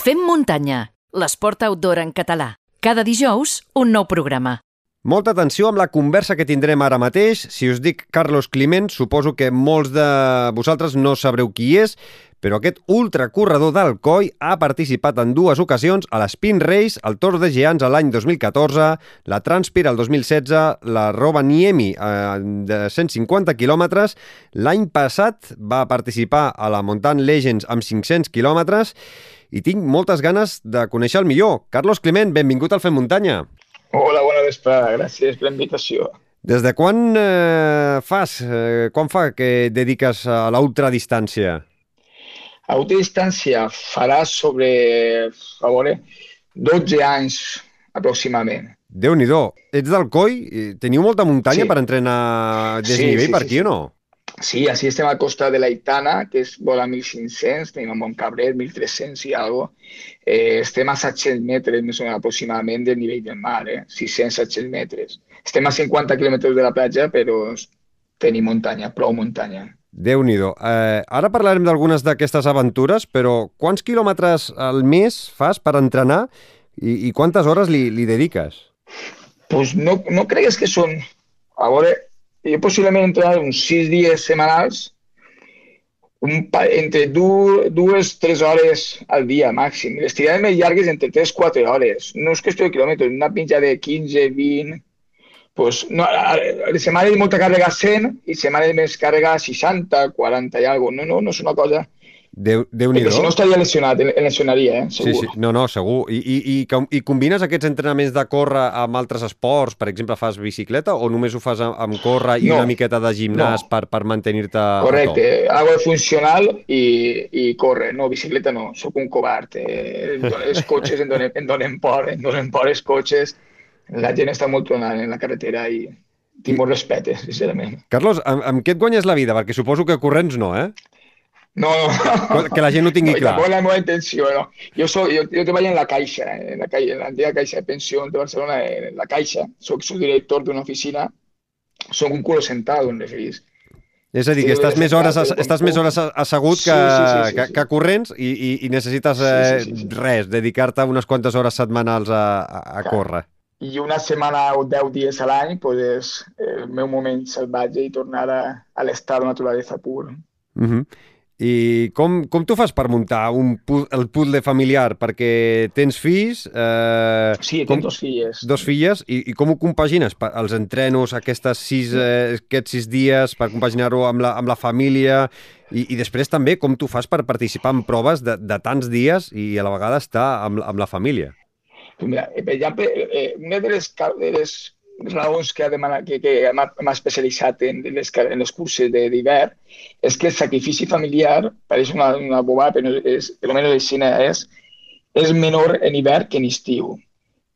Fem muntanya, l'esport outdoor en català. Cada dijous, un nou programa. Molta atenció amb la conversa que tindrem ara mateix. Si us dic Carlos Climent, suposo que molts de vosaltres no sabreu qui és, però aquest ultracorredor d'Alcoi ha participat en dues ocasions a l'Spin Race, el Tour de Geants l'any 2014, la Transpir el 2016, la Rovaniemi eh, de 150 quilòmetres. L'any passat va participar a la Mountain Legends amb 500 quilòmetres i tinc moltes ganes de conèixer el millor. Carlos Climent, benvingut al Fem Muntanya. Hola, bona vesprada. Gràcies per la invitació. Des de quan eh, fas, eh, quan fa que dediques a l'ultradistància? A ultradistància farà sobre, a veure, 12 anys aproximadament. Déu-n'hi-do. Ets del COI? Teniu molta muntanya Sí. per entrenar desnivell Sí, sí, per sí, aquí sí. o no? Sí, així estem al costat de la Itana, que és vola 1.500, tenim a Montcabrer 1.300 i algo. Eh, estem a 700 metres més o menys aproximadament del nivell del mar, eh? 600-700 metres. Estem a 50 quilòmetres de la platja, però tenim muntanya, prou muntanya. Déu-n'hi-do. Eh, ara parlarem d'algunes d'aquestes aventures, però quants quilòmetres al mes fas per entrenar i, i quantes hores li, li dediques? Pues no, no cregues que són... A veure, jo possiblement entrenar uns sis dies setmanals, un entre du, dues, tres hores al dia màxim. Les tirades més llargues entre 3-4 hores. No és qüestió de quilòmetres, una pinja de 15, 20... Pues, no, a, a, les setmanes molta càrrega 100 i setmanes més càrrega 60, 40 i alguna No, no, no és una cosa... Déu- Perquè Déu-n'hi-do. si no estaria lesionat, em lesionaria, eh? Sí, segur. sí, no, no, segur. I, i, i, I combines aquests entrenaments de córrer amb altres esports? Per exemple, fas bicicleta o només ho fas amb, amb córrer i No. una miqueta de gimnàs No. per, per mantenir-te Correcte, algo de funcional i, i corre. No, bicicleta no, sóc un covard. Eh, els cotxes em donen, em donen por, em donen por els cotxes. La gent està molt tronant en la carretera i tinc molt respecte, sincerament. Carlos, amb, amb què et guanyes la vida? Perquè suposo que corrents no, eh? No, no. Que la gent ho tingui no, clar. La meva intenció, no. Jo, soc, jo, jo treballo en la Caixa, eh, en la Caixa, en l'antiga Caixa de Pensions de Barcelona, en la Caixa. Soc subdirector d'una oficina. Soc un culo sentado, en referís. És a dir, que estàs més hores, estàs més hores assegut que, Sí, sí, sí, sí, que, que corrents i, i, i necessites Sí, eh, sí, sí, sí. res, dedicar-te unes quantes hores setmanals a, a, a córrer. I una setmana o 10 dies a l'any pues, és el meu moment salvatge i tornar a, a l'estat de naturalesa pur. Uh -huh. I com, com tu fas per muntar un, el puzzle familiar? Perquè tens fills, eh, Sí, Com- tinc dos filles. dos filles, i, i com ho compagines? Pa- Els entrenos, aquestes sis, eh, aquests sis dies, per compaginar-ho amb, la, amb la família, i, i després també com tu fas per participar en proves de, de tants dies i a la vegada estar amb, amb la família? Mira, eh, per exemple, eh, una de les, de les raons que, ha demanat, que, que m'ha especialitzat en en les curses de- d'hivern és que el sacrifici familiar, pareix una, una bobada, però és, per almenys cine és, és menor en hivern que en estiu.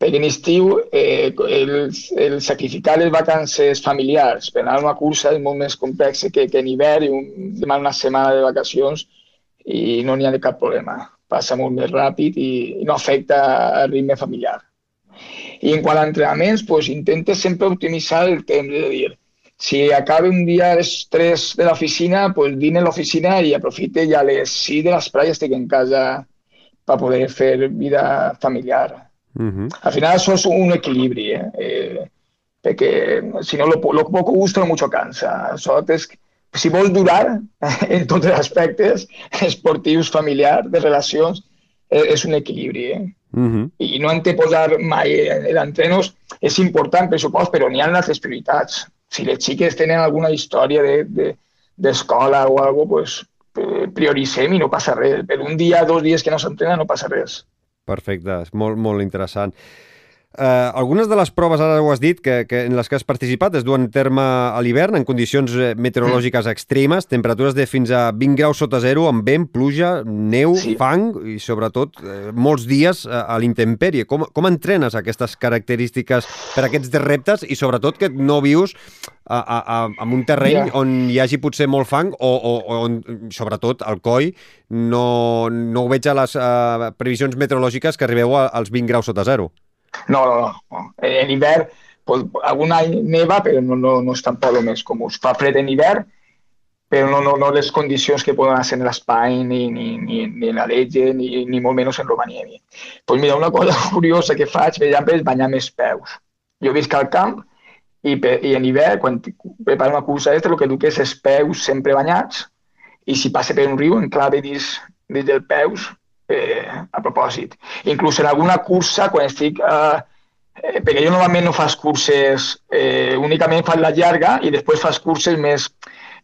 Perquè en estiu eh, el, el sacrificar les vacances familiars per anar a una cursa és molt més complex que, que en hivern i un, demana una setmana de vacacions i no n'hi ha de cap problema. Passa molt més ràpid i, i no afecta el ritme familiar. I en quant a entrenaments, pues, intenta sempre optimitzar el temps, és a dir, si acaba un dia a les 3 de l'oficina, pues dine a l'oficina i aprofite i a les 6 de l'esprà ja estic en casa per poder fer vida familiar. Uh -huh. Al final eso es un equilibrio, ¿eh? Eh, porque si no lo, lo poco gusta lo mucho cansa. Això és, si vols durar en tots els aspectes esportius, familiar, de relacions, és un equilibri. Eh? Uh -huh. I no hem de posar mai l'entrenos, és important, per supost, però n'hi ha altres prioritats. Si les xiques tenen alguna història d'escola de, d'escola o alguna cosa, pues, prioritzem i no passa res. Per un dia, dos dies que no s'entrena no passa res. Perfecte, és molt, molt interessant. Uh, algunes de les proves, ara ho has dit, que, que en les que has participat es duen a terme a l'hivern en condicions eh, meteorològiques extremes, temperatures de fins a 20 graus sota zero, amb vent, pluja, neu, Sí. fang i sobretot eh, molts dies a, a l'intempèrie. Com, com entrenes aquestes característiques per a aquests reptes i sobretot que no vius a, a, a, en un terreny Ja. on hi hagi potser molt fang o, o, o on, sobretot, al coi no, no ho veig a les uh, previsions meteorològiques que arribeu a, als 20 graus sota zero. No, no, no. no. En hivern, pues, algun any neva, però no, no, no és tampoc el més comú. Fa fred en hivern, però no, no, no les condicions que poden ser en l'espai, ni, ni, ni, ni en la Legge, ni, ni molt menys en Romaniemi. Pues mira, una cosa curiosa que faig, per exemple, és banyar més peus. Jo visc al camp i, per, i en hivern, quan preparo una cursa extra, el que duc és els peus sempre banyats i si passa per un riu, enclave dins, dins del peus, eh, a propòsit. Inclús en alguna cursa, quan estic... Eh, eh, perquè jo normalment no fas curses, eh, únicament fas la llarga i després fas curses més,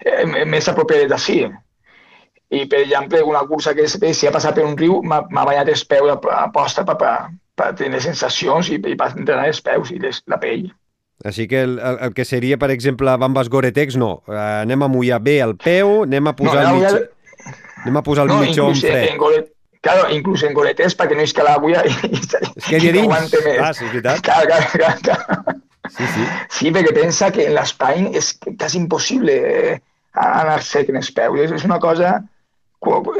eh, més apropades d'ací. I, per exemple, una cursa que si ha passat per un riu, m'ha banyat els peus a posta per, per, per tenir sensacions i, i per entrenar els peus i les, la pell. Així que el, el, el que seria, per exemple, bambes Gore-Tex, no. Uh, anem a mullar bé el peu, anem a posar no, el mitjó, anem a posar el no, mitjó en fred. En Gore, claro, inclús en Gore-Tex perquè no és que l'aigua i, i, és que i no aguante més. Ah, sí, és veritat. Claro, claro, claro, claro. Sí, sí. sí, perquè pensa que en l'espai és quasi impossible eh, anar sec en els peus. És, una cosa...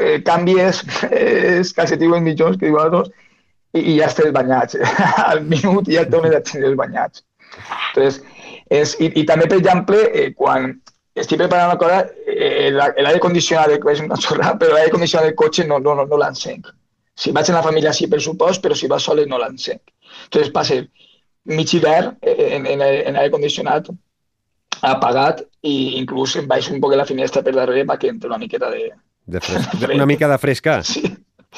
Eh, canvies els calcetins mitjons que diu a dos i, i ja estàs banyats. Al minut ja et dones a tenir els banyats. Entonces, és, i, i també, per exemple, eh, quan estic preparant una cosa, eh, l'aire condicionat, és una xorrada, però l'aire condicionat del cotxe no, no, no, no l'encenc. Si vaig en la família sí, per supost, però si va sol no l'encenc. Entonces passa mig hivern eh, en, en, en aire condicionat apagat i inclús em baixo un poc la finestra per darrere perquè entre una miqueta de... de fresca. Una mica de fresca? Sí.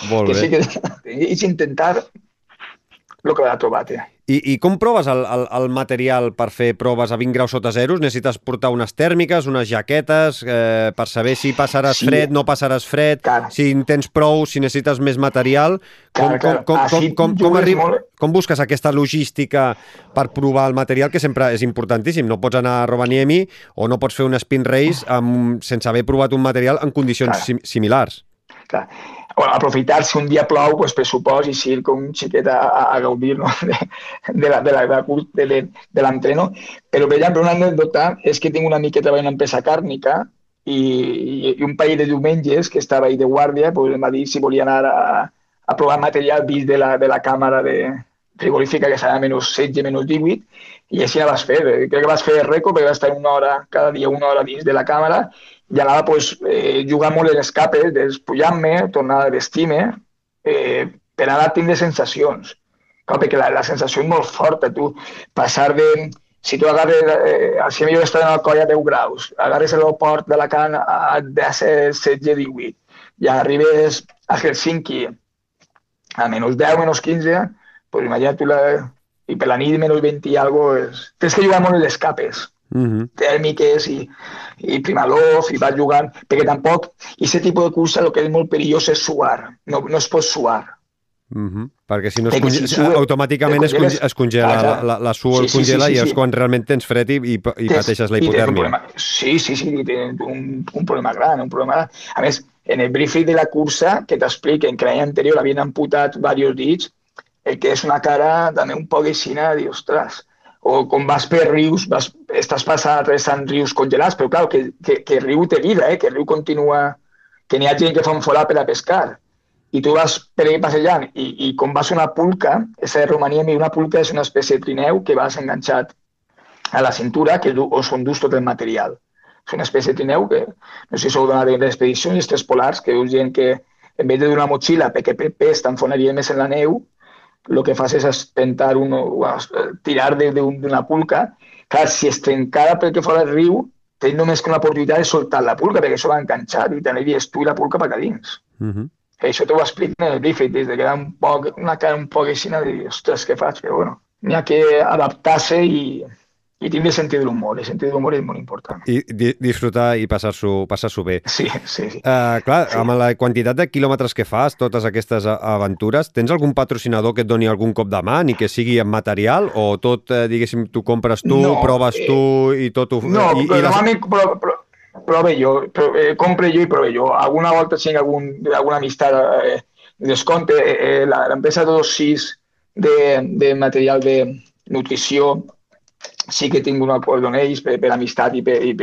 Molt que bé. Sí que, és intentar el que l'ha trobat. Eh? I, I com proves el, el, el material per fer proves a 20 graus sota zeros? Necessites portar unes tèrmiques, unes jaquetes, eh, per saber si passaràs sí. fred, no passaràs fred, clar. si en tens prou, si necessites més material. Com, clar, com, com, com, com, com, arriba, molt... com busques aquesta logística per provar el material, que sempre és importantíssim? No pots anar a Rovaniemi o no pots fer un spin race amb, sense haver provat un material en condicions sim similars. Clar bueno, aprofitar si un dia plou, pues, pressupost i ir com un xiquet a, a gaudir no? de, de, la, de, la, de, de, de l'entreno. Però, per exemple, una anècdota és que tinc una amic que treballa en una empresa càrnica i, i, i un parell de diumenges que estava ahí de guàrdia pues, em va dir si volia anar a, a provar material vist de la, de la càmera de frigorífica que serà menys 16, menys 18 i així la vas fer. Crec que vas fer rècord perquè vas estar una hora, cada dia una hora dins de la càmera i anava pues, eh, jugar molt en l'escape, despullant-me, tornar a vestir-me, eh, per anar a tindre sensacions. Clar, perquè la, la sensació és molt forta, tu passar de... Si tu agarres, eh, si millor estar en el coll a 10 graus, agarres l'aeroport de la Can a 16-18 i arribes a Helsinki a menys 10, menys 15, pues imagina't tu la... I per la nit menys 20 i alguna cosa, tens que jugar molt les capes uh -huh. tèrmiques i, i primalov i vas jugant, perquè tampoc aquest tipus de cursa el que és molt perillós és suar, no, no es pot suar. Uh -huh. Perquè si no es conge... si sua, automàticament es, conge... es congela, ah, la, la, la suor sí, sí, congela sí, sí, sí, i és quan realment tens fred i, i, i pateixes la hipotèrmia. Sí, sí, sí, té un, un problema gran, un problema gran. A més, en el briefing de la cursa, que t'expliquen que l'any anterior havien amputat diversos dits, el que és una cara també un poc aixina, dir, ostres, o quan vas per rius, vas, estàs passant atravessant rius congelats, però clar, que, que, que riu té vida, eh? que riu continua, que n'hi ha gent que fa un forat per a pescar, i tu vas per ahí passejant, i, i com vas una pulca, és de Romania, una pulca és una espècie de trineu que vas enganxat a la cintura, que du, on s'endús tot el material. És una espècie de trineu que, no sé si sou d'anar d'expedicions, estes polars, que dius gent que en vez de d'una motxilla, perquè per pes t'enfonaria més en la neu, el que fas és espentar un, tirar d'una pulca. Clar, si es trencara pel que fora el riu, tens només que una oportunitat de soltar la pulca, perquè això va enganxat i t'aniries tu i la pulca per a dins. Uh -huh. Això t'ho explico en el briefing, des de que era un poc, una cara un poc així, de dir, ostres, què faig? Però bueno, n'hi ha que adaptar-se i, i tindre sentit de l'humor. El sentit de l'humor és molt important. I di disfrutar i passar-s'ho passar, bé. Sí, sí. sí. Uh, clar, sí. amb la quantitat de quilòmetres que fas, totes aquestes aventures, tens algun patrocinador que et doni algun cop de mà, ni que sigui en material, o tot, eh, diguéssim, tu compres tu, no, proves eh, tu i tot ho... No, i, però i les... normalment pro, pro, prove jo, pro, eh, compre jo i prove jo. Alguna volta tinc algun, alguna amistat eh, descompte. Eh, L'empresa de 26 de, de material de nutrició sí que tinc un acord amb ells per, per amistat i, per, i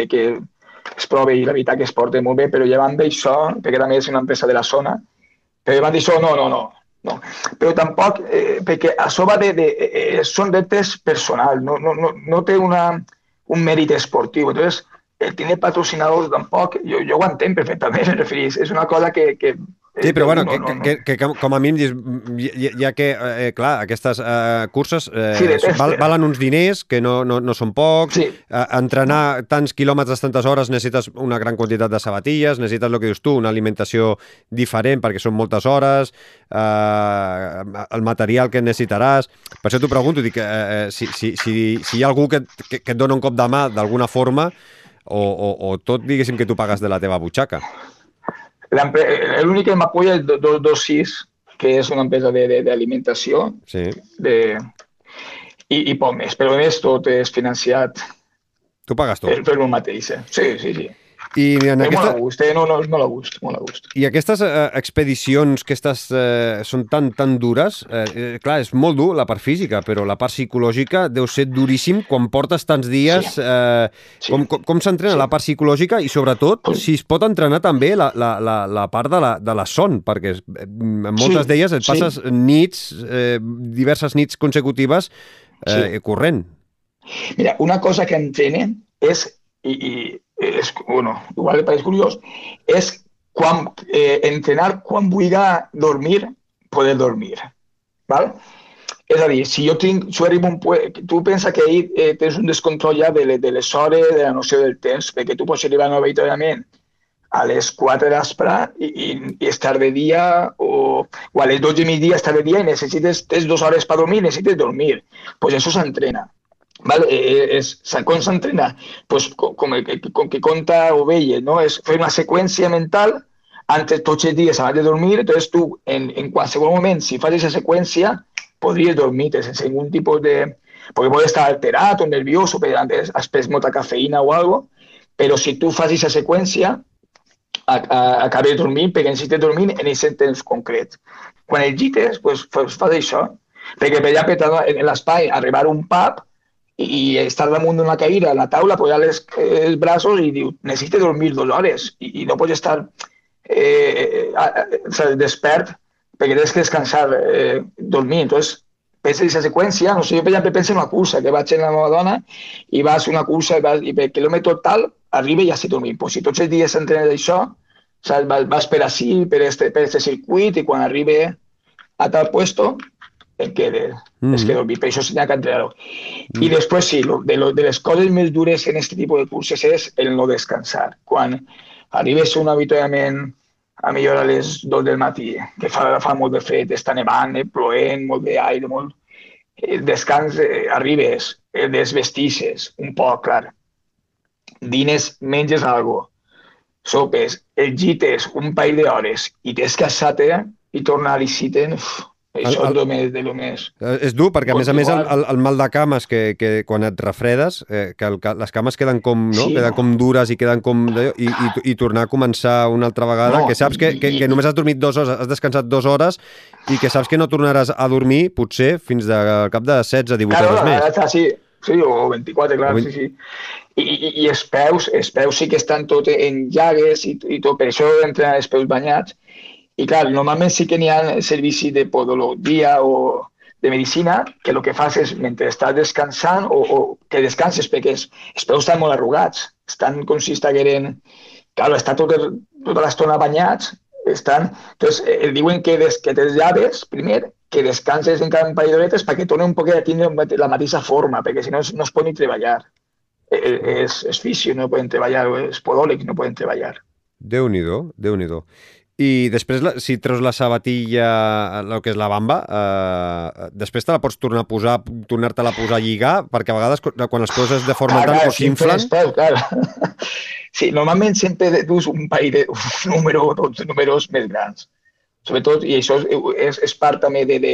es prova i la veritat que es porta molt bé, però llevant d'això, perquè també és una empresa de la zona, però llevant d'això, no, no, no, no. Però tampoc, eh, perquè a sobre de, de, eh, són reptes personals, no, no, no, no té una, un mèrit esportiu. Entonces, el tiene patrocinadors tampoc, jo, jo ho entenc perfectament. És una cosa que, que Sí, però bueno, no, no, no. Que, que, que com a mínim dius, ja, ja que, eh, clar, aquestes eh, curses eh, sí, val, valen uns diners que no, no, no són pocs, sí. eh, entrenar tants quilòmetres, tantes hores, necessites una gran quantitat de sabatilles, necessites el que dius tu, una alimentació diferent perquè són moltes hores, eh, el material que necessitaràs... Per això t'ho pregunto, dic, eh, si, si, si, si hi ha algú que, que, que et dona un cop de mà d'alguna forma o, o, o tot, diguéssim, que tu pagues de la teva butxaca. L'únic que m'apoya és 226, que és una empresa d'alimentació. Sí. De, i, I poc més, però més tot és financiat. Tu pagues tot? Per, per el mateix, eh? Sí, sí, sí. I en aquesta... Molt a gust, eh? no, no, molt a gust, molt a gust. I aquestes eh, expedicions que aquestes, eh, són tan, tan dures, eh, eh, clar, és molt dur la part física, però la part psicològica deu ser duríssim quan portes tants dies. Sí. Eh, sí. Com, com, com s'entrena sí. la part psicològica i, sobretot, si es pot entrenar també la, la, la, la part de la, de la son, perquè eh, en moltes sí. d'elles et passes sí. nits, eh, diverses nits consecutives eh, sí. corrent. Mira, una cosa que entrenen és, i, i és, bueno, igual li pareix curiós, és quan, eh, entrenar quan vulga dormir, poder dormir. Val? És a dir, si arribo un tu pensa que ahir eh, tens un descontrol ja de, de les hores, de la noció del temps, perquè tu pots arribar obligatòriament a les 4 de l'espre i, i, i estar de dia o, o a les 12 de estar de dia i necessites tens dues hores per dormir, necessites dormir. Doncs pues això s'entrena. ¿Vale? Eh, es, ¿Cómo se entrena? Pues con, con, que conta Ovelle, ¿no? Es fer una seqüència mental antes tots els dies abans de dormir, entonces tu en, en qualsevol moment, si fas aquesta seqüència, podries dormir sense ningún tipus de... Perquè pot estar alterat o nervioso, perquè has pres molta o algo, però si tu fas aquesta seqüència, acabes de dormir perquè necessites dormir en aquest temps concret. Quan el gites, pues, fas, fas això. Perquè per allà, en l'espai, arribar un pub, i estar damunt d'una cadira a la taula, posar les, els braços i diu, necessito dormir dues hores i, i no pots estar eh, a, despert perquè tens que descansar, eh, dormir. Entonces, pensa en aquesta seqüència, no sé, jo per exemple penso en una cursa, que vaig amb la meva dona i vas una cursa i, vas, i per quilòmetre tal arriba i ja estic dormint. Pues si tots els dies s'entrenes això, saps, vas, vas per així, per este, este circuit i quan arriba a tal puesto el que de, mm. es que dormir, per això s'ha que entrenar-ho. Mm. I després sí, lo, de, lo, de les coses més dures en aquest tipus de curses és el no descansar. Quan arribes un avituallament a millor a les 2 del matí, que fa, fa molt de fred, està nevant, eh, ploent, molt d'aire, molt... El descans, eh, arribes, el eh, desvestisses, un poc, clar. Dines, menges algo, sopes, el gites un parell d'hores i t'has casat eh, i tornar a l'iciten, això el, el, és més, de lo més. És dur, perquè a més a més el, el, el mal de cames, que, que quan et refredes, eh, que el, les cames queden com, no? Sí, queden no. com dures i queden com... I, i, i tornar a començar una altra vegada, no, que saps que, que, que només has dormit dues hores, has descansat dues hores i que saps que no tornaràs a dormir, potser, fins de, al cap de 16-18 claro, hores més. Està, sí, sí, o 24, clar, 20... sí, sí. I, i, i els peus, els peus sí que estan tot en llagues i, i tot, per això entrenar els peus banyats i clar, normalment sí que n'hi ha de podologia o de medicina que el que fas és, mentre estàs descansant o, o que descanses perquè els, els peus estan molt arrugats, estan com si estigueren... Clar, està tot, tota l'estona banyats, estan... Entonces, eh, diuen que, des, que te llaves, primer, que descanses en cada parell d'horetes perquè torni un poquet a tindre la mateixa forma, perquè si no no es pot ni treballar. Eh, eh, és, fisio, no poden treballar, és podòlegs, no poden treballar. Déu-n'hi-do, déu nhi déu i després, si treus la sabatilla, el que és la bamba, eh, després te la pots tornar a posar, tornar-te-la a posar a lligar, perquè a vegades quan els peus es deformen tant o s'inflen... Sí, normalment sempre dus un parell de un número, dos números més grans. Sobretot, i això és, és, part també de, de,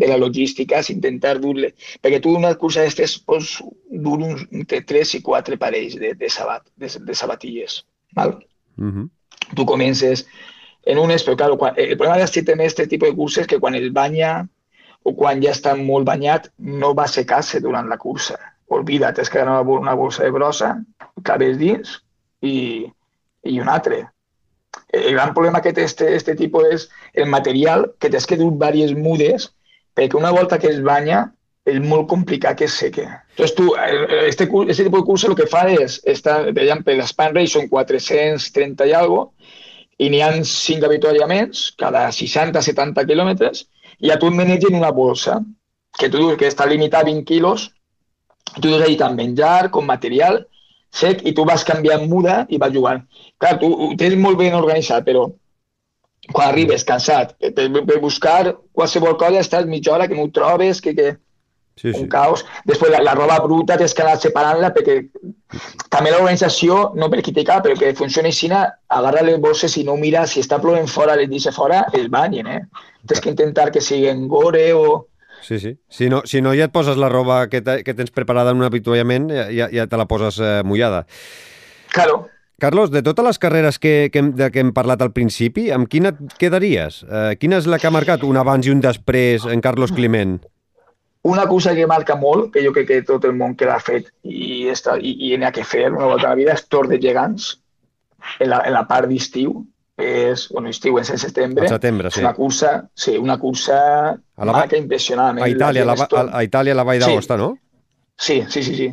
de la logística, és intentar dur-le... Perquè tu una cursa d'aquestes pots dur uns, entre tres i quatre parells de, de, sabat, de, de sabatilles. Val? Uh mhm. -huh. Tu comences en unes, però clar, quan, el problema de en aquest tipus de curses és que quan es banya o quan ja està molt banyat no va secar-se durant la cursa. Olvida't, és que una, una bolsa de brossa, cabes dins i, i un altre. El gran problema que té este, este tipus és el material, que tens que dur diverses mudes, perquè una volta que es banya és molt complicat que es seque. Entonces eh, este, este tipo de curso lo que fa és, està, per exemple, l'Span són 430 i algo, i n'hi ha 5 avituallaments cada 60-70 quilòmetres, i a tu et manegen una bolsa, que tu dius que està limitada a 20 quilos, tu dius allà tant menjar com material sec, i tu vas canviant muda i vas jugant. Clar, tu ho tens molt ben organitzat, però quan arribes cansat, per, per buscar qualsevol cosa estàs mitja hora que no ho trobes, que, que sí, sí. un caos. Després la, la roba bruta tens que anar separant-la perquè també l'organització, no per criticar, però que funcioni així, agarra les bosses i no mira si està plovent fora, les deixa fora, es banyen, eh? Tens que intentar que siguin gore o... Sí, sí. Si no, si no ja et poses la roba que, que tens preparada en un avituallament, ja, ja te la poses eh, mullada. Claro. Carlos, de totes les carreres que, que, hem, de que hem parlat al principi, amb quina et quedaries? Eh, quina és la que ha marcat un abans i un després en Carlos Climent? Una cosa que marca molt, que jo crec que tot el món que l'ha fet i, està, i, i n'hi ha que fer una volta a la vida, és Tor de Gegants, en la, en la part d'estiu. És, bueno, estiu és en setembre. El setembre, sí. Una cursa, sí, una cursa a la, marca impressionant. A Itàlia, la, a, a Itàlia, la Vall sí. no? Sí, sí, sí, sí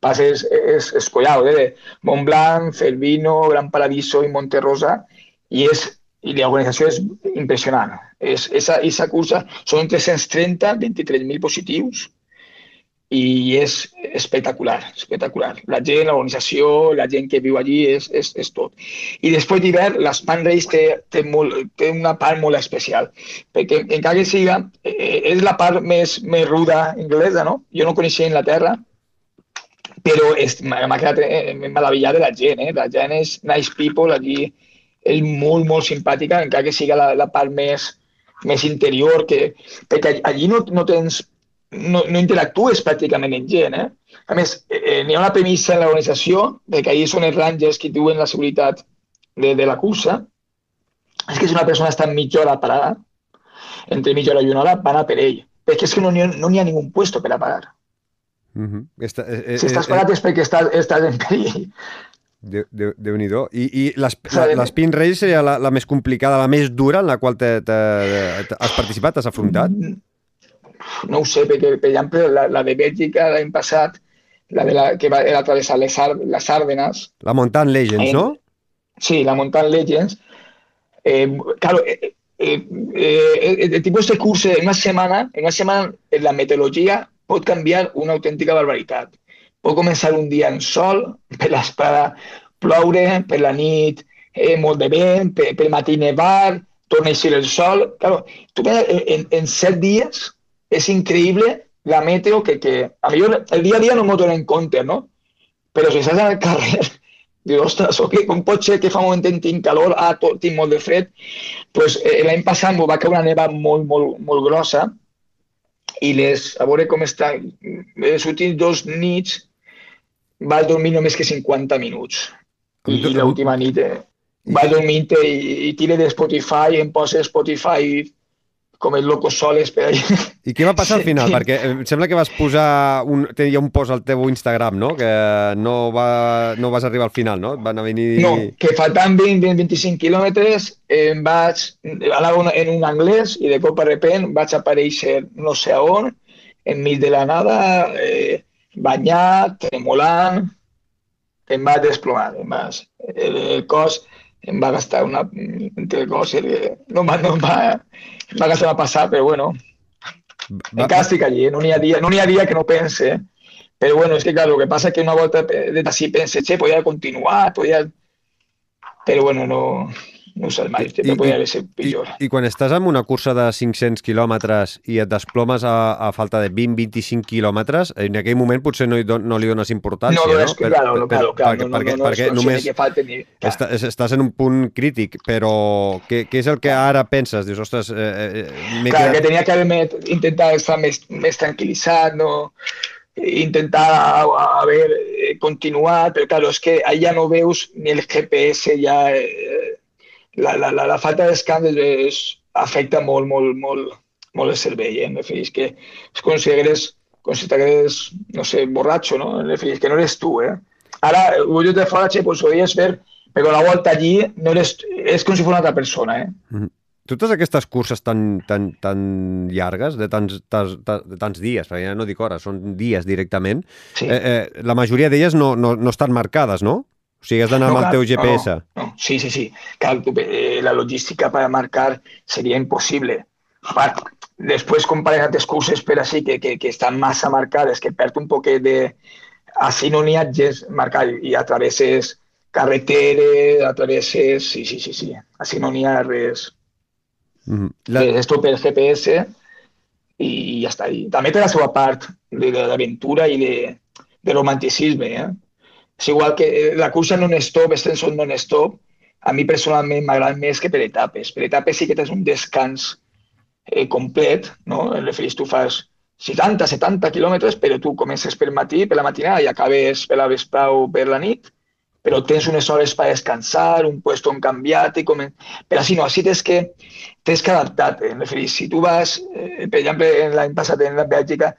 passes es, escollado, eh? Montblanc, Cervino, Gran Paradiso i Monterrosa, i, és, i l'organització és impressionant. És, esa, esa cursa són 330, 23.000 positius, i és espectacular, espectacular. La gent, l'organització, la gent que viu allí, és, és, és tot. I després d'hivern, l'Span Race té, té, molt, té una part molt especial, perquè encara que siga, eh, és la part més, més ruda anglesa, no? Jo no coneixia Inglaterra, però m'ha quedat eh, meravellat de la gent, eh? La gent és nice people, aquí és molt, molt simpàtica, encara que siga la, la part més, més interior, que, perquè allí no, no tens no, no interactues pràcticament amb gent. Eh? A més, eh, n'hi ha una premissa en l'organització, perquè allí són els rangers que diuen la seguretat de, de la cursa, és que si una persona està mitja hora parada, entre mitja hora i una hora, van a per ell. Perquè és que no n'hi ha, no ha ningú puesto per a parar. Uh -huh. Esta, eh, si estàs parat eh, és perquè estàs, estàs en perill. Déu, Déu, Déu nhi I, i l'Spin Race seria la, la més complicada, la més dura en la qual te, te, te, has participat, has afrontat? No ho sé, perquè, per exemple, la, la de Bèlgica l'any passat, la, de la que va era travessar les, Ar les Ardenes... La Mountain Legends, en, no? Sí, la Mountain Legends. Eh, claro, eh, eh, eh, el tipus de curso en una setmana, en una setmana la meteorologia pot canviar una autèntica barbaritat. Pot començar un dia en sol, per l'espada ploure, per la nit eh, molt de vent, per, per matí nevar, torna a eixir el sol. Claro, tu en, en set dies és increïble la meteo que, que a millor el dia a dia no m'ho dono en compte, no? Però si estàs al carrer, dius, ostres, okay, com pot ser que fa un moment tinc calor, ah, tot, tinc molt de fred? pues, eh, L'any passat m'ho va caure una neva molt, molt, molt grossa, i les, a veure com està, els últims dos nits vas dormir només que 50 minuts. I, i l'última nit eh, vaig dormir i, i tire de Spotify, em posa Spotify com el loco soles per allà. I què va passar al final? Perquè em sembla que vas posar un, tenia un post al teu Instagram, no? Que no, va, no vas arribar al final, no? Van a venir... No, que faltant 20-25 quilòmetres em vaig anar en un anglès i de cop a repent vaig aparèixer no sé a on, enmig de la nada, eh, banyat, tremolant, em va desplomar, em va, el, el cos em va gastar una... entre coses, no, no em va, em va gastar a passar, però bueno, va, encara estic allí, no n'hi ha, dia, no ha dia que no pense, però bueno, és que clar, el que passa és que una volta d'ací pense, che, podia continuar, podia... Però bueno, no, no sé mai, I, podria haver sigut pitjor. I, I quan estàs en una cursa de 500 quilòmetres i et desplomes a, a falta de 20-25 quilòmetres, en aquell moment potser no, no li dones importància, no? No, no, per, claro, no, claro, claro, perquè, no, no, no, perquè no, només que falta ni... Està, estàs en un punt crític, però què, què és el que ara penses? Dius, ostres... Eh, eh, eh clar, quedat... que tenia que haver intentat estar més, més tranquil·litzat, no? intentar a, a ver, continuar, però claro, és que allà no veus ni el GPS ja eh, la, la, la, la falta de és, afecta molt, molt, molt, molt el cervell. Eh? És que és com si hagués, com si t'hagués, no sé, borratxo, no? És que no eres tu, eh? Ara, jo de fora, che, pues, podies ver, però la volta allí no eres, és com si fos una altra persona, eh? Mm -hmm. totes aquestes curses tan, tan, tan llargues, de tants, tants, de tants dies, perquè ja no dic hores, són dies directament, Sí. eh, eh, la majoria d'elles no, no, no estan marcades, no? O sigui, has d'anar amb el teu GPS. no, no. Sí, sí, sí. Tú, eh, la logística para marcar sería imposible. Pa- Después comparar altres curses, pero así que, que, que están más marcadas, que perd un poquet de... Así no n'hi ha gens marcat i atravesses carreteres, atravesses... Sí, sí, sí, sí. Així no n'hi ha res. Mhm. La... La, És tot per GPS i ja està. I també té la seva part de- i de, de romanticisme. Eh? És igual que eh, la cursa non-stop, estem són non-stop, a mi personalment m'agrada més que per etapes. Per etapes sí que tens un descans eh, complet, no? En referís, tu fas 60, 70 quilòmetres, però tu comences per matí, per la matinada, i acabes per la vesprada o per la nit, però tens unes hores per descansar, un puesto on canviar-te, com... però així no, així tens que, tens que adaptar-te. En referís, si tu vas, eh, per exemple, l'any passat en la Bèlgica,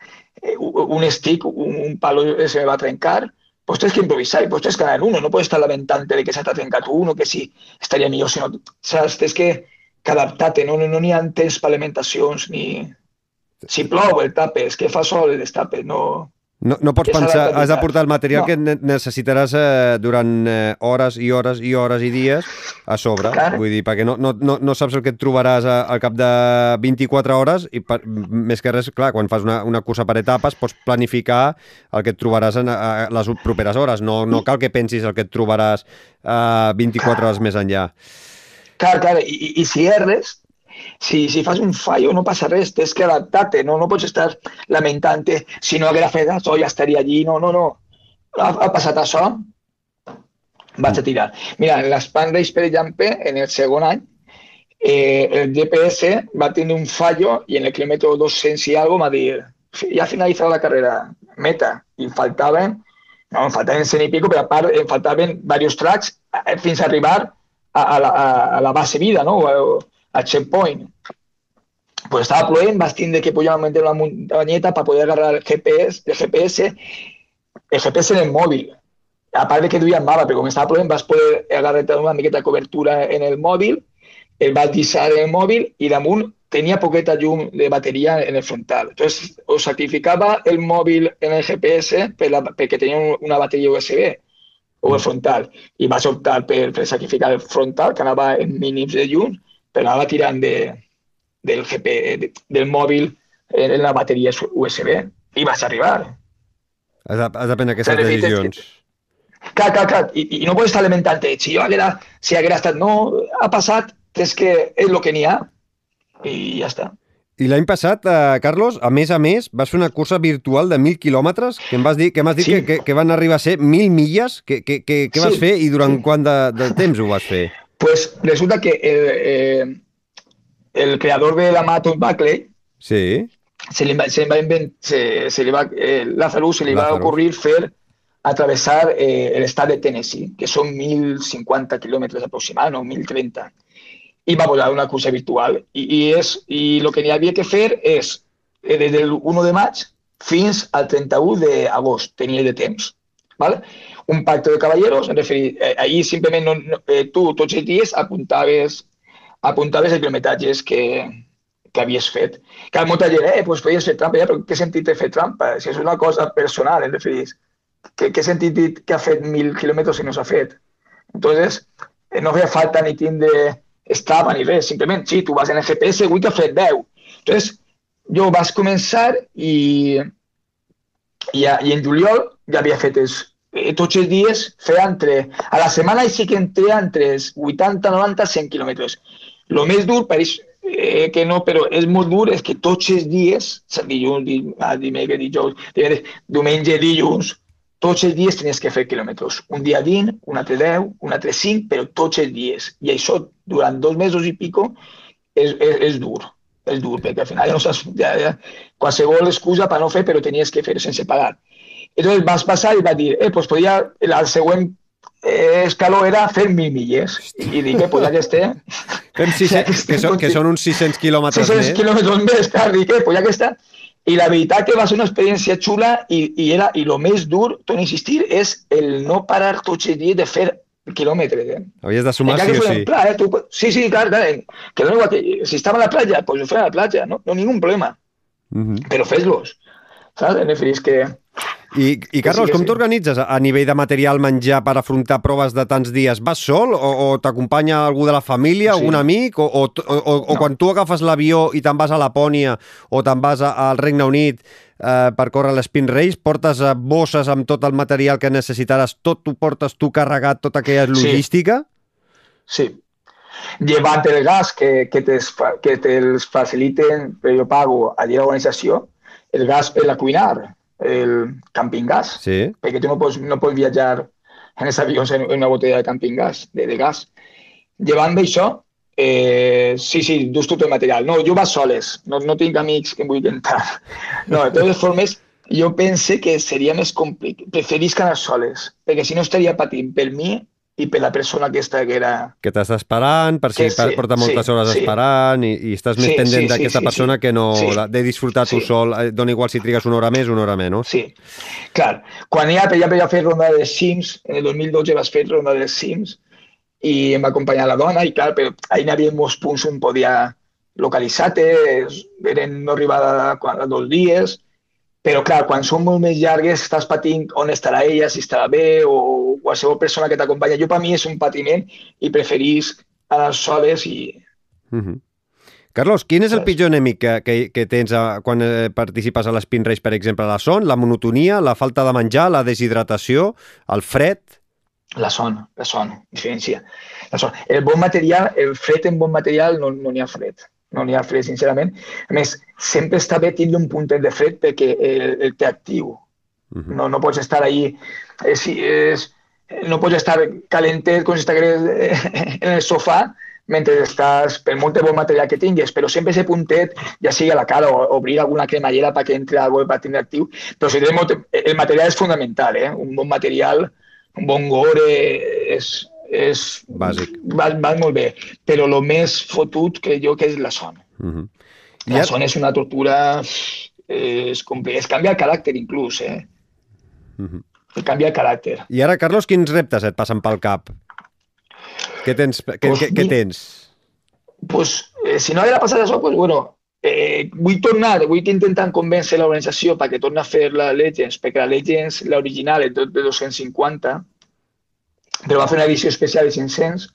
eh, un stick, un, un palo se va trencar, pues tienes que improvisar y pues tienes que ganar uno. No puedes estar lamentante de que se t'ha trencat uno, que sí, estaria millor, sinó, saps? Tens que, que adaptar-te, no n'hi no, n'hi ha temps per alimentacions ni... Si plou, el tapes, que fa sol, el destapes, no... no, no pots pensar, has de portar el material No. que ne- necessitaràs eh, durant eh, hores i hores i hores i dies a sobre. Clar. Vull dir, perquè no, no, no, no saps el que et trobaràs a, al cap de 24 hores i per, més que res, clar, quan fas una, una cursa per etapes pots planificar el que et trobaràs en a, a les properes hores. No, no cal que pensis el que et trobaràs a 24 hores més enllà. Clar, clar, i, i, i si erres, si, si fas un fallo no passa res, tens que adaptar-te, no, no pots estar lamentant-te, si no haguera fet això ja estaria allí, no, no, no. Ha, ha passat això, vaig a tirar. Mira, l'Span Race, per exemple, en el segon any, eh, el GPS va tenir un fallo i en el quilòmetre 200 i algo va dir, ja ha finalitzat la carrera, meta, i em faltaven, no, em faltaven 100 i pico, però a part em faltaven diversos tracks eh, fins a arribar a, a, la, a la base vida, no? O al checkpoint. Pues estava plovent, vas tindre que pujar a una muntanyeta per poder agarrar el GPS, el GPS, el GPS en el mòbil. A part de que duia mapa, però com estava plovent vas poder agarrar una miqueta de cobertura en el mòbil, el vas deixar en el mòbil i damunt tenia poqueta llum de bateria en el frontal. Entonces, o sacrificava el mòbil en el GPS per la, perquè tenia un- una bateria USB o el frontal. I vaig optar per, per sacrificar el frontal, que anava en mínims de llum, però anava tirant de, del, GP, de, del mòbil en la bateria USB. I vaig arribar. Has de, has de prendre aquestes fer decisions. Clar, clar, clar. I, i no pots estar lamentant-te. Si jo haguera, si haguera estat... No, ha passat, és que és el que n'hi ha. I ja està. I l'any passat, eh, Carlos, a més a més, vas fer una cursa virtual de 1.000 quilòmetres, que em vas dir, que m'has dit Sí. que, que, que van arribar a ser 1.000 milles. Què que, que, que vas Sí. fer i durant Sí. quant de, de temps ho vas fer? Pues resulta que el, eh, el creador de la Maratón Buckley Sí. se le, va- se le va invent- se, se le va, eh, Lázaro se le va a Lázaro. ocurrir fer atravesar eh, el estado de Tennessee, que son 1.050 kilómetros aproximadamente, no, 1.030. Y va a volar una cursa virtual. Y, y, és, y lo que havia que fer és, eh, des del 1 de maig fins al 31 d'agost, tenia de temps. ¿vale? Un pacte de caballeros, en referir, eh, ahí simplement no, no, eh, tu tots els dies apuntaves, apuntaves els quilometratges que, que havies fet. Que molta gent, eh, pues podies fer trampa, ja, però què sentit té fer trampa? Si és una cosa personal, en referir, què, què sentit que ha fet mil quilòmetres i no s'ha fet? Entonces, eh, no feia falta ni tindre Strava ni res, simplement, sí, tu vas en GPS, avui que ha fet 10. Entonces, jo vaig començar i, i, i en juliol ja havia fet els, eh, tots els dies, feia entre, a la setmana sí que en entre els 80, 90, 100 quilòmetres. Lo més dur, pareix eh, que no, però és molt dur, és que tots els dies, dilluns, di, dimecres, dijous, divendres, diumenge, dilluns, tots els dies que fer quilòmetres. Un dia 20, un altre 10, un altre 5, però tots els dies. I això, dos mesos i pico, és, és, és dur. És dur, perquè al final ja no saps, ja, ja, qualsevol excusa per no fer, però tenies que fer sense pagar. Entonces vas passar i va dir, eh, pues podia, el següent eh, escaló era fer mil milles. I dic, eh, pues ja que estem, Fem 600, que, són, que són uns 600 quilòmetres 600 més. quilòmetres més, clar, dic, eh, pues ja que està. I la veritat que va ser una experiència xula i, i, era, i el més dur, a insistir, és el no parar tots els dies de fer quilòmetres, eh? Havies de sumar sí o sí. en playa, tú, sí, sí, claro, claro, que no igual que si estaba en la playa, pues yo fuera a la playa, no, no ningún problema, Mhm. pero fes-los, saps? En és que I, I, Carlos, sí, que com sí. t'organitzes a nivell de material menjar per afrontar proves de tants dies? Vas sol o, o t'acompanya algú de la família, Sí. algun amic? O, o, o, o, No. quan tu agafes l'avió i te'n vas a Lapònia o te'n vas a, al Regne Unit eh, per córrer l'Spin Race, portes eh, bosses amb tot el material que necessitaràs, tot t'ho portes tu carregat, tota aquella Sí. logística? Sí. Llevant el gas que, que, te, que te'ls faciliten, però jo pago allí a l'organització, el gas per la cuinar, el camping gas, Sí. perquè tu no pots, no pots viatjar en els avions en, una botella de camping gas, de, de gas. Llevant d'això, eh, sí, sí, dus tot el material. No, jo vaig soles, no, no tinc amics que em vulguin entrar. No, de totes formes, jo pense que seria més complicat. Preferisc anar soles, perquè si no estaria patint per mi i per la persona aquesta que era... Que t'està esperant, per si sí, porta moltes sí, hores sí. esperant i, i estàs més Sí, pendent sí, d'aquesta sí, persona sí. que no Sí. de disfrutar tu Sí. sol. Eh, Dona igual si trigues una hora més o una hora menys. Sí, clar. Quan ja, ja vaig fer ronda de Sims, en el 2012 vaig fer ronda de Sims i em va acompanyar la dona i clar, però ahir hi havia molts punts on podia localitzar-te, eren no arribar a, a dos dies, però clar, quan són molt més llargues estàs patint on estarà ella, si estarà bé o qualsevol persona que t'acompanya. Jo per mi és un patiment i preferisc anar soles i, Mhm. Carlos, quin és el pitjor enemic que, que, que tens a, quan eh, participes a l'Spin Race, per exemple? La son, la monotonia, la falta de menjar, la deshidratació, el fred? La son, la son, diferència. La son. El bon material, el fred en bon material no no n'hi ha fred. No n'hi ha fred, sincerament. A més, sempre està bé tindre un puntet de fred perquè el, el té actiu. No, no pots estar ahí, eh, si és, no pots estar calentet com si estigués en el sofà mentre estàs, per molt de bon material que tingues, però sempre ese puntet, ja sigui a la cara o obrir alguna cremallera perquè entre algo per tindre actiu, però si tens molt, el material és fonamental, eh? un bon material, un bon gore és, és Bàsic. Va, va molt bé, però el més fotut crec jo que és la son. Mhm. La Ja- son és una tortura, eh, és, compli- es canvia el caràcter inclús, eh? Mhm. Et canvia el caràcter. I ara, Carlos, quins reptes et passen pel cap? Què tens? Què, Pues què, què tens? pues, eh, si no haguera passat això, pues, bueno, eh, vull tornar, vull intentar convèncer l'organització perquè torni a fer la Legends, perquè la Legends, l'original, és de 250, però va fer una edició especial de 500,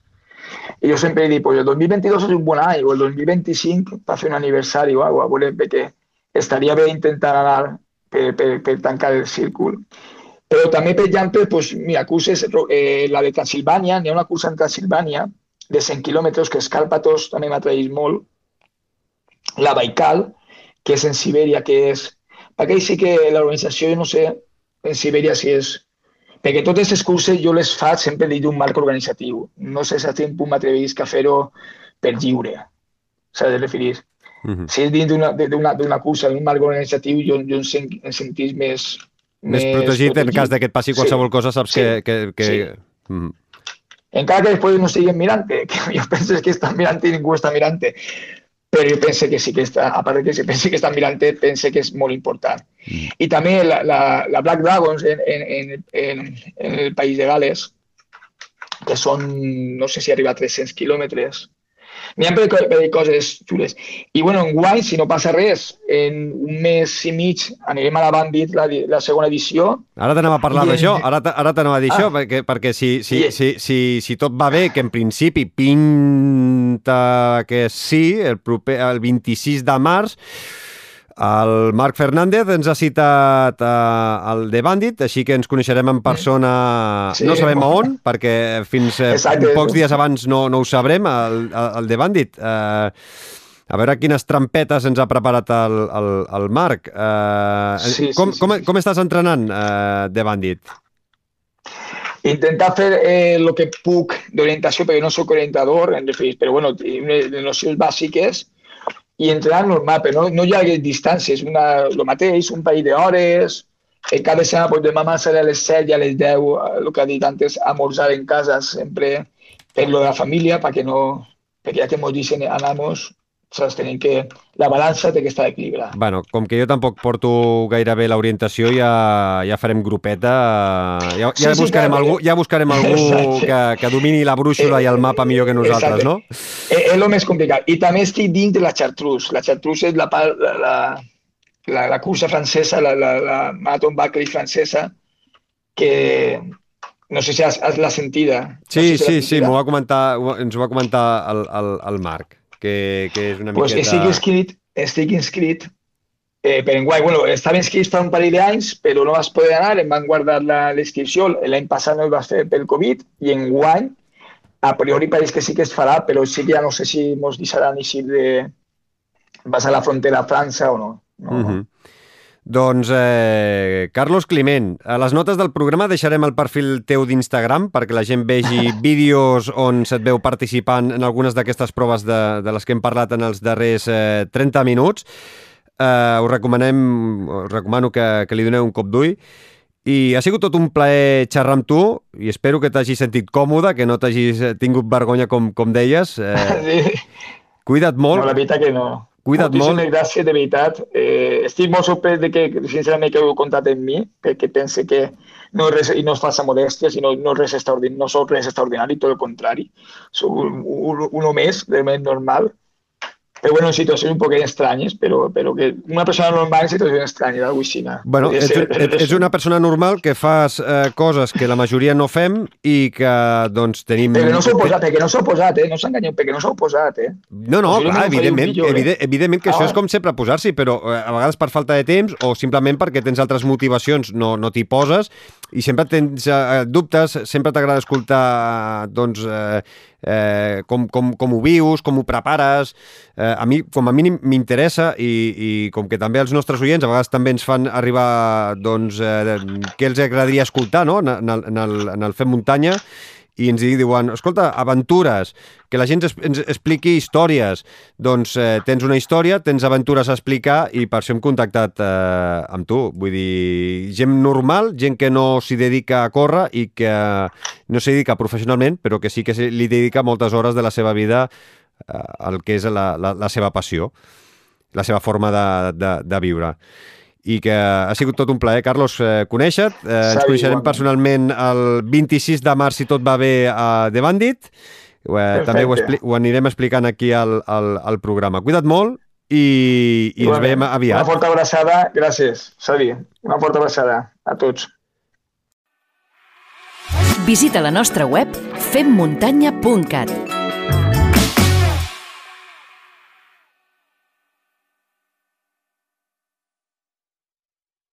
i jo sempre dit, pues, el 2022 és un bon any, o el 2025 va fer un aniversari o alguna cosa, a veure, perquè estaria intentar anar per, per, per tancar el círcul. Però per pues, mira, curses, eh, la de Transilvània, n'hi ha una cursa en Transilvània, de 100 quilòmetres, que Escàlpatos també m'atraeix molt. La Baikal, que és en Sibèria, que és... Perquè sí que l'organització, no sé, en Sibèria si és... Perquè totes les curses jo les faig sempre dins d'un marc organitzatiu. No sé si a quin punt m'atrevisc a fer-ho per lliure. S'ha de referir. Mhm. Si és dins d'una cursa, d'un marc organitzatiu, jo, jo em, sent, em sentís més... Més protegit en cas de que et passi Sí. qualsevol cosa, saps Sí. que... que, que... Sí. Mhm. Encara que després no estiguin mirant, que jo penso que estan mirant i ningú està mirant, però jo penso que sí que està, a part que si penso que estan mirant, penso que és molt important. Mm. I també la, la, la Black Dragons en, en, en, en, en el país de Gales, que són, no sé si arriba a 300 quilòmetres, N'hi ha per, per coses xules. I bueno, en guany, si no passa res, en un mes i mig anirem a la Bandit, la, la segona edició, Ara t'anava a parlar I en- d'això, ara, ara t'anava a dir Ah. això, perquè, perquè si, si, I- si, si, si tot va bé, que en principi pinta que sí, el, proper, el 26 de març, el Marc Fernández ens ha citat eh, al The Bandit, així que ens coneixerem en persona, Sí. no sabem a on, perquè fins eh, Exacte. pocs dies abans no, no ho sabrem, el, el The Bandit. Eh, a veure quines trampetes ens ha preparat el, el, el Marc. Eh, Sí, com, sí, com, sí. com estàs entrenant, eh, The Bandit? Intentar fer eh, el que puc d'orientació, perquè no sóc orientador, en referir, però bueno, unes nocions bàsiques i entrenar normal, però no, no llargues distàncies, una, el mateix, un parell d'hores, eh, cada setmana pues, demà serà a les 7 i a les 10, eh, el que ha dit antes, almorzar en casa sempre per lo de la família, perquè no, perquè ja que ens dicen anamos, saps? Tenim que... La balança té que estar equilibrada. Bueno, com que jo tampoc porto gaire bé l'orientació, ja, ja farem grupeta, ja, ja, Sí, sí, buscarem, clar, algú, ja buscarem algú Exacte. que, que domini la brúixola i el mapa millor que nosaltres, Exacte. no? És, és el més complicat. I també estic dins de la Chartreuse. La Chartreuse és la, part- la, la, la, la cursa francesa, la, la, la Marathon Barclay francesa, que no sé si has, has la sentida. No Sí, sé si sí, sí, m'ho va comentar, ho- ens ho va comentar el, el, el Marc, que, que és una pues miqueta... estic inscrit, estic inscrit eh, per enguany. Bueno, estava inscrit fa un parell d'anys, però no vas poder anar, em van guardar la- l'inscripció. L'any passat no es va fer pel Covid i enguany, a priori pareix que sí que es farà, però sí que ja no sé si ens deixaran eixir de... Vas a la frontera a França o no. no. Uh -huh. Doncs, eh, Carlos Climent, a les notes del programa deixarem el perfil teu d'Instagram perquè la gent vegi vídeos on se't veu participant en algunes d'aquestes proves de, de les que hem parlat en els darrers eh, 30 minuts. Eh, us recomanem, us recomano que, que li doneu un cop d'ull. I ha sigut tot un plaer xerrar amb tu i espero que t'hagis sentit còmode, que no t'hagis eh, tingut vergonya com, com deies. Eh, Sí. cuida't No, molt. la veritat que no. Cuida't Moltíssimes molt. gràcies, de veritat. Eh, estic molt sorprès de que, sincerament, que heu comptat amb mi, perquè pense que no és res, i no és falsa modèstia, sinó no, res extraordinari, no sóc res extraordinari, tot el contrari. Soc un, un, uno més, realment normal. Però bueno, en situacions un poc estranyes, però, però que una persona normal en situacions estranyes, alguna cosa així. no? Bueno, ets, ets, ets una persona normal que fas eh, coses que la majoria no fem i que, doncs, tenim... Perquè no s'ha oposat, perquè no s'ha oposat, eh? No s'enganyeu, perquè no s'ha oposat, eh? No, no, clar, evidentment, millor, eh? evident, evidentment que Ah, això és com sempre posar-s'hi, però eh, a vegades per falta de temps o simplement perquè tens altres motivacions, no, no t'hi poses i sempre tens eh, dubtes, sempre t'agrada escoltar doncs, eh, eh, com, com, com ho vius, com ho prepares. Eh, a mi, com a mínim, m'interessa i, i com que també els nostres oients a vegades també ens fan arribar doncs, eh, què els agradaria escoltar no? en, en, el, en, el, en el Fem Muntanya i ens diuen, escolta, aventures, que la gent ens, expliqui històries. Doncs eh, tens una història, tens aventures a explicar i per això hem contactat eh, amb tu. Vull dir, gent normal, gent que no s'hi dedica a córrer i que no s'hi dedica professionalment, però que sí que li dedica moltes hores de la seva vida eh, al que és la, la, la seva passió, la seva forma de, de, de viure i que ha sigut tot un plaer, Carlos, eh, conèixer-te. Eh, ens coneixerem igualment. personalment el 26 de març, si tot va bé, a The Bandit. Eh, també ho, ho anirem explicant aquí al, al, al programa. Cuida't molt i, i ens veiem Una aviat. forta abraçada, gràcies, Xavi. Una forta abraçada a tots. Visita la nostra web femmuntanya.cat